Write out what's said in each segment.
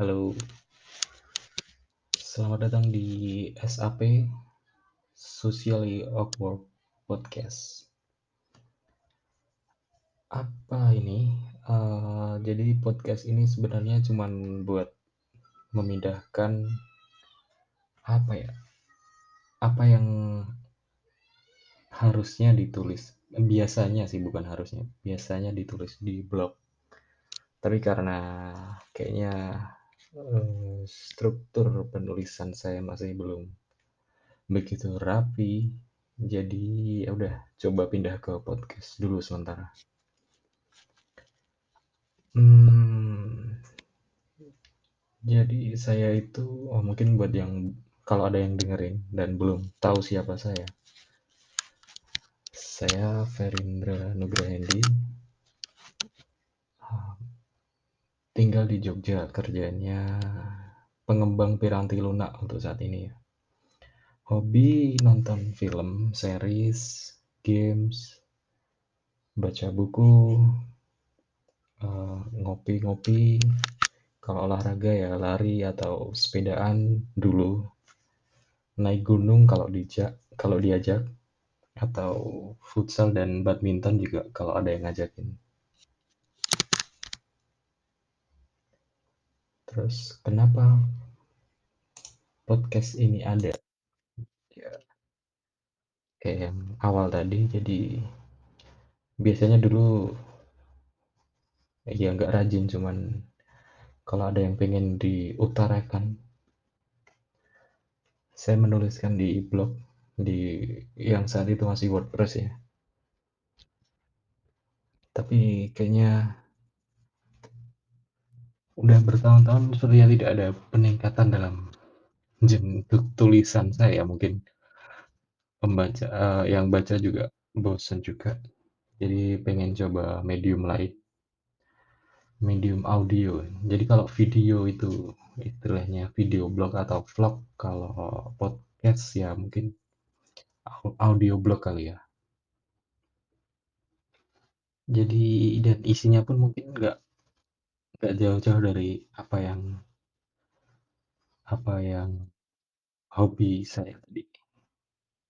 Halo. Selamat datang di SAP Socially Awkward Podcast. Apa ini? Uh, jadi podcast ini sebenarnya cuma buat memindahkan apa ya? Apa yang harusnya ditulis biasanya sih bukan harusnya biasanya ditulis di blog tapi karena kayaknya uh, struktur penulisan saya masih belum begitu rapi. Jadi ya udah coba pindah ke podcast dulu sementara. Hmm, jadi saya itu oh mungkin buat yang kalau ada yang dengerin dan belum tahu siapa saya. Saya Ferindra Nugrahendi. Tinggal di Jogja, kerjanya pengembang piranti lunak untuk saat ini ya. Hobi nonton film, series, games, baca buku, eh, ngopi-ngopi, uh, kalau olahraga ya lari atau sepedaan dulu, naik gunung kalau dijak, kalau diajak, atau futsal dan badminton juga kalau ada yang ngajakin. Terus kenapa podcast ini ada? Ya, kayak yang awal tadi, jadi biasanya dulu ya nggak rajin, cuman kalau ada yang pengen diutarakan, saya menuliskan di blog di yang saat itu masih WordPress ya. Tapi kayaknya udah bertahun-tahun sepertinya tidak ada peningkatan dalam bentuk tulisan saya. Mungkin pembaca uh, yang baca juga bosan juga. Jadi pengen coba medium lain medium audio. Jadi kalau video itu istilahnya video blog atau vlog kalau podcast ya mungkin audio blog kali ya. Jadi dan isinya pun mungkin nggak nggak jauh-jauh dari apa yang apa yang hobi saya tadi.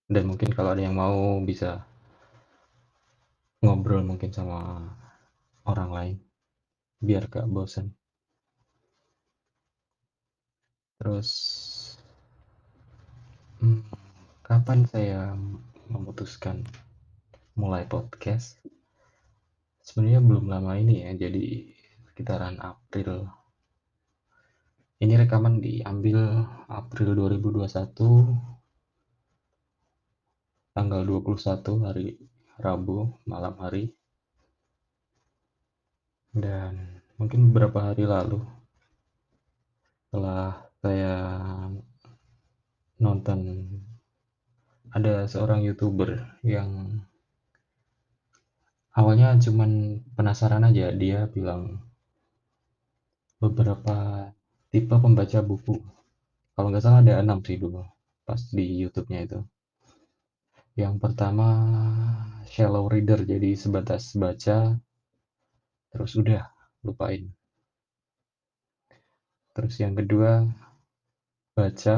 Dan mungkin kalau ada yang mau bisa ngobrol mungkin sama orang lain biar gak bosan. Terus hmm, Kapan saya memutuskan mulai podcast? Sebenarnya belum lama ini ya, jadi sekitaran April. Ini rekaman diambil April 2021, tanggal 21 hari Rabu malam hari. Dan mungkin beberapa hari lalu setelah saya nonton ada seorang youtuber yang awalnya cuman penasaran aja dia bilang beberapa tipe pembaca buku. Kalau nggak salah ada enam sih dulu pas di YouTube-nya itu. Yang pertama shallow reader jadi sebatas baca terus udah lupain. Terus yang kedua baca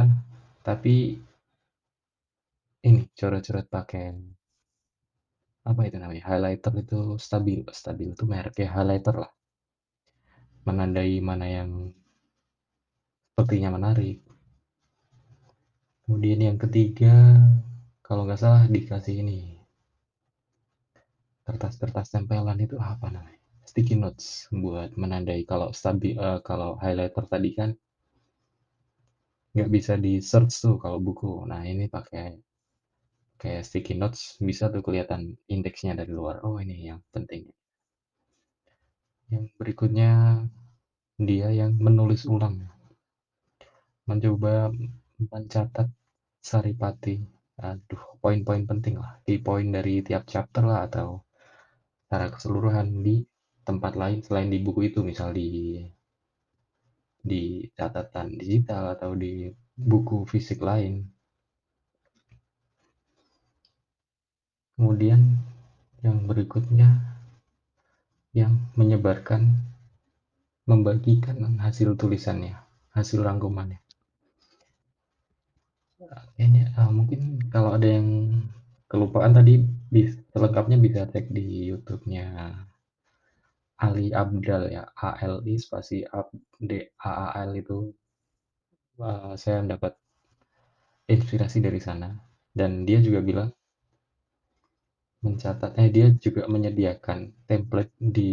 tapi ini coret-coret pakai apa itu namanya highlighter itu stabil stabil itu merek ya highlighter lah menandai mana yang sepertinya menarik kemudian yang ketiga kalau nggak salah dikasih ini kertas-kertas tempelan itu apa namanya sticky notes buat menandai kalau stabil uh, kalau highlighter tadi kan nggak bisa di search tuh kalau buku nah ini pakai kayak sticky notes bisa tuh kelihatan indeksnya dari luar. Oh ini yang penting. Yang berikutnya dia yang menulis ulang. Mencoba mencatat saripati. Aduh, poin-poin penting lah. Di poin dari tiap chapter lah atau secara keseluruhan di tempat lain selain di buku itu, misal di di catatan digital atau di buku fisik lain Kemudian yang berikutnya yang menyebarkan, membagikan hasil tulisannya. hasil rangkumannya. Kayaknya, eee, mungkin kalau ada yang kelupaan tadi bis selengkapnya bisa cek di YouTube-nya Ali Abdaal ya, A-L-I spasi A-B-D-A-A-L itu. Eee, saya dapat inspirasi dari sana dan dia juga bilang mencatat eh, dia juga menyediakan template di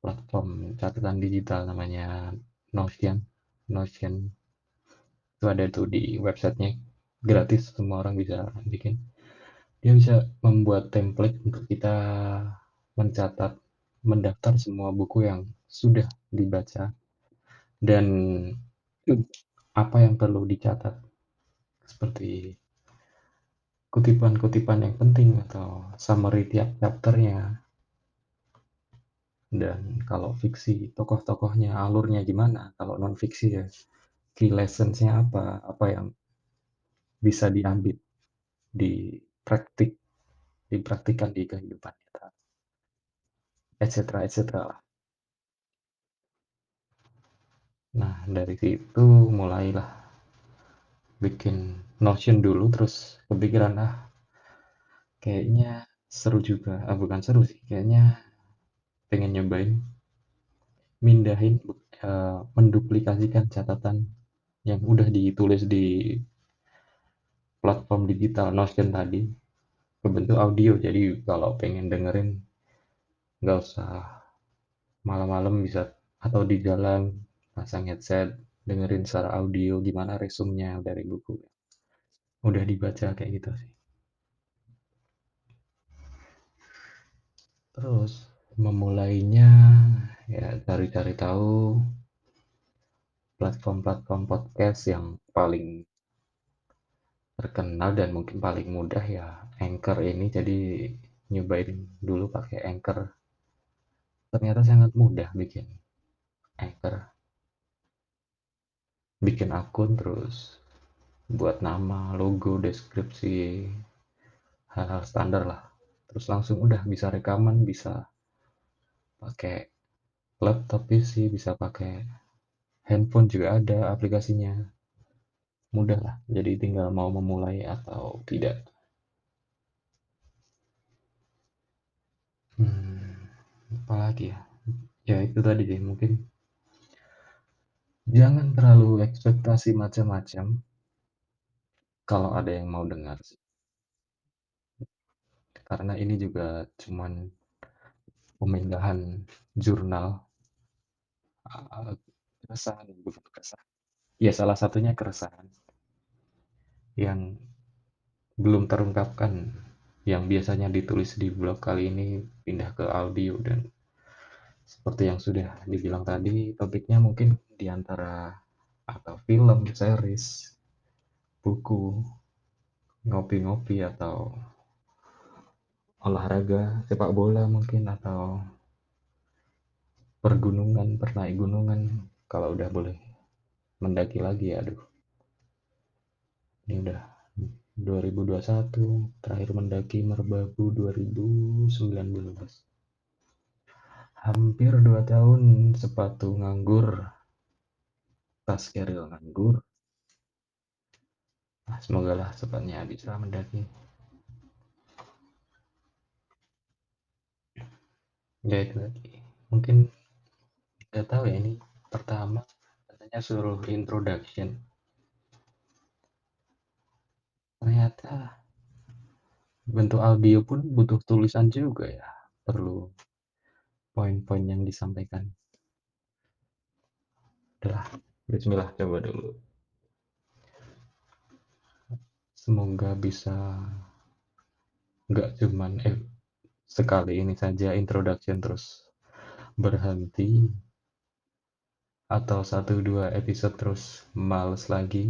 platform catatan digital namanya Notion Notion. Itu ada tuh di websitenya, gratis semua orang bisa bikin. Dia bisa membuat template untuk kita mencatat, mendaftar semua buku yang sudah dibaca dan apa yang perlu dicatat. Seperti kutipan-kutipan yang penting atau summary tiap chapter-nya. Dan kalau fiksi, tokoh-tokohnya, alurnya gimana, kalau non-fiksi ya key lessons-nya apa, apa yang bisa diambil, dipraktik dipraktikkan di kehidupan kita. Et cetera et cetera lah. Nah, dari situ mulailah bikin Notion dulu, terus kepikiran, ah, kayaknya seru juga, ah, bukan seru sih, kayaknya pengen nyobain mindahin, eee, menduplikasikan catatan yang udah ditulis di platform digital Notion tadi ke audio. Jadi kalau pengen dengerin nggak usah malam-malam bisa atau di jalan pasang headset, dengerin secara audio gimana resumnya dari buku. Udah dibaca kayak gitu sih. Terus memulainya ya cari-cari tahu platform-platform podcast yang paling terkenal dan mungkin paling mudah ya Anchor ini. Jadi nyobain dulu pakai Anchor. Ternyata sangat mudah bikin Anchor. Bikin akun terus buat nama logo deskripsi hal-hal standar lah. Terus langsung udah bisa rekaman bisa pakai laptop PC bisa pakai handphone juga ada aplikasinya. Mudah lah jadi tinggal mau memulai atau tidak. Hmm, apalagi ya? Ya itu tadi deh mungkin jangan terlalu ekspektasi macam-macam kalau ada yang mau dengar karena ini juga cuman pemindahan jurnal uh, keresahan bukan keresahan. Ya salah satunya keresahan yang belum terungkapkan yang biasanya ditulis di blog kali ini pindah ke audio dan seperti yang sudah dibilang tadi topiknya mungkin di antara atau film, series, buku, ngopi-ngopi atau olahraga sepak bola mungkin atau pergunungan, pernaik gunungan kalau udah boleh mendaki lagi aduh. Ini udah 2021, terakhir mendaki Merbabu 2019. Hampir 2 tahun sepatu nganggur, tas keril nganggur. Nah, semoga lah cepatnya bisa mendaki. Ya itu tadi. Mungkin nggak tahu ya ini pertama katanya suruh introduction. Ternyata bentuk audio pun butuh tulisan juga ya. Perlu poin-poin yang disampaikan. Udah bismillah coba dulu. Semoga bisa nggak cuman eh, sekali ini saja introduction terus berhenti atau satu dua episode terus males lagi.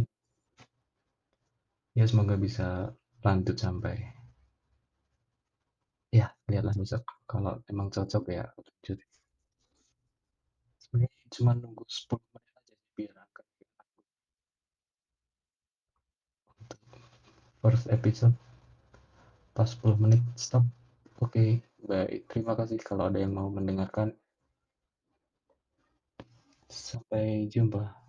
Ya semoga bisa lanjut sampai. Ya lihatlah besok kalau emang cocok ya lanjut. Sebenarnya cuma nunggu 10 menit aja sih biar angkat untuk first episode pas 10 menit stop oke okay. Baik, terima kasih kalau ada yang mau mendengarkan. Sampai jumpa.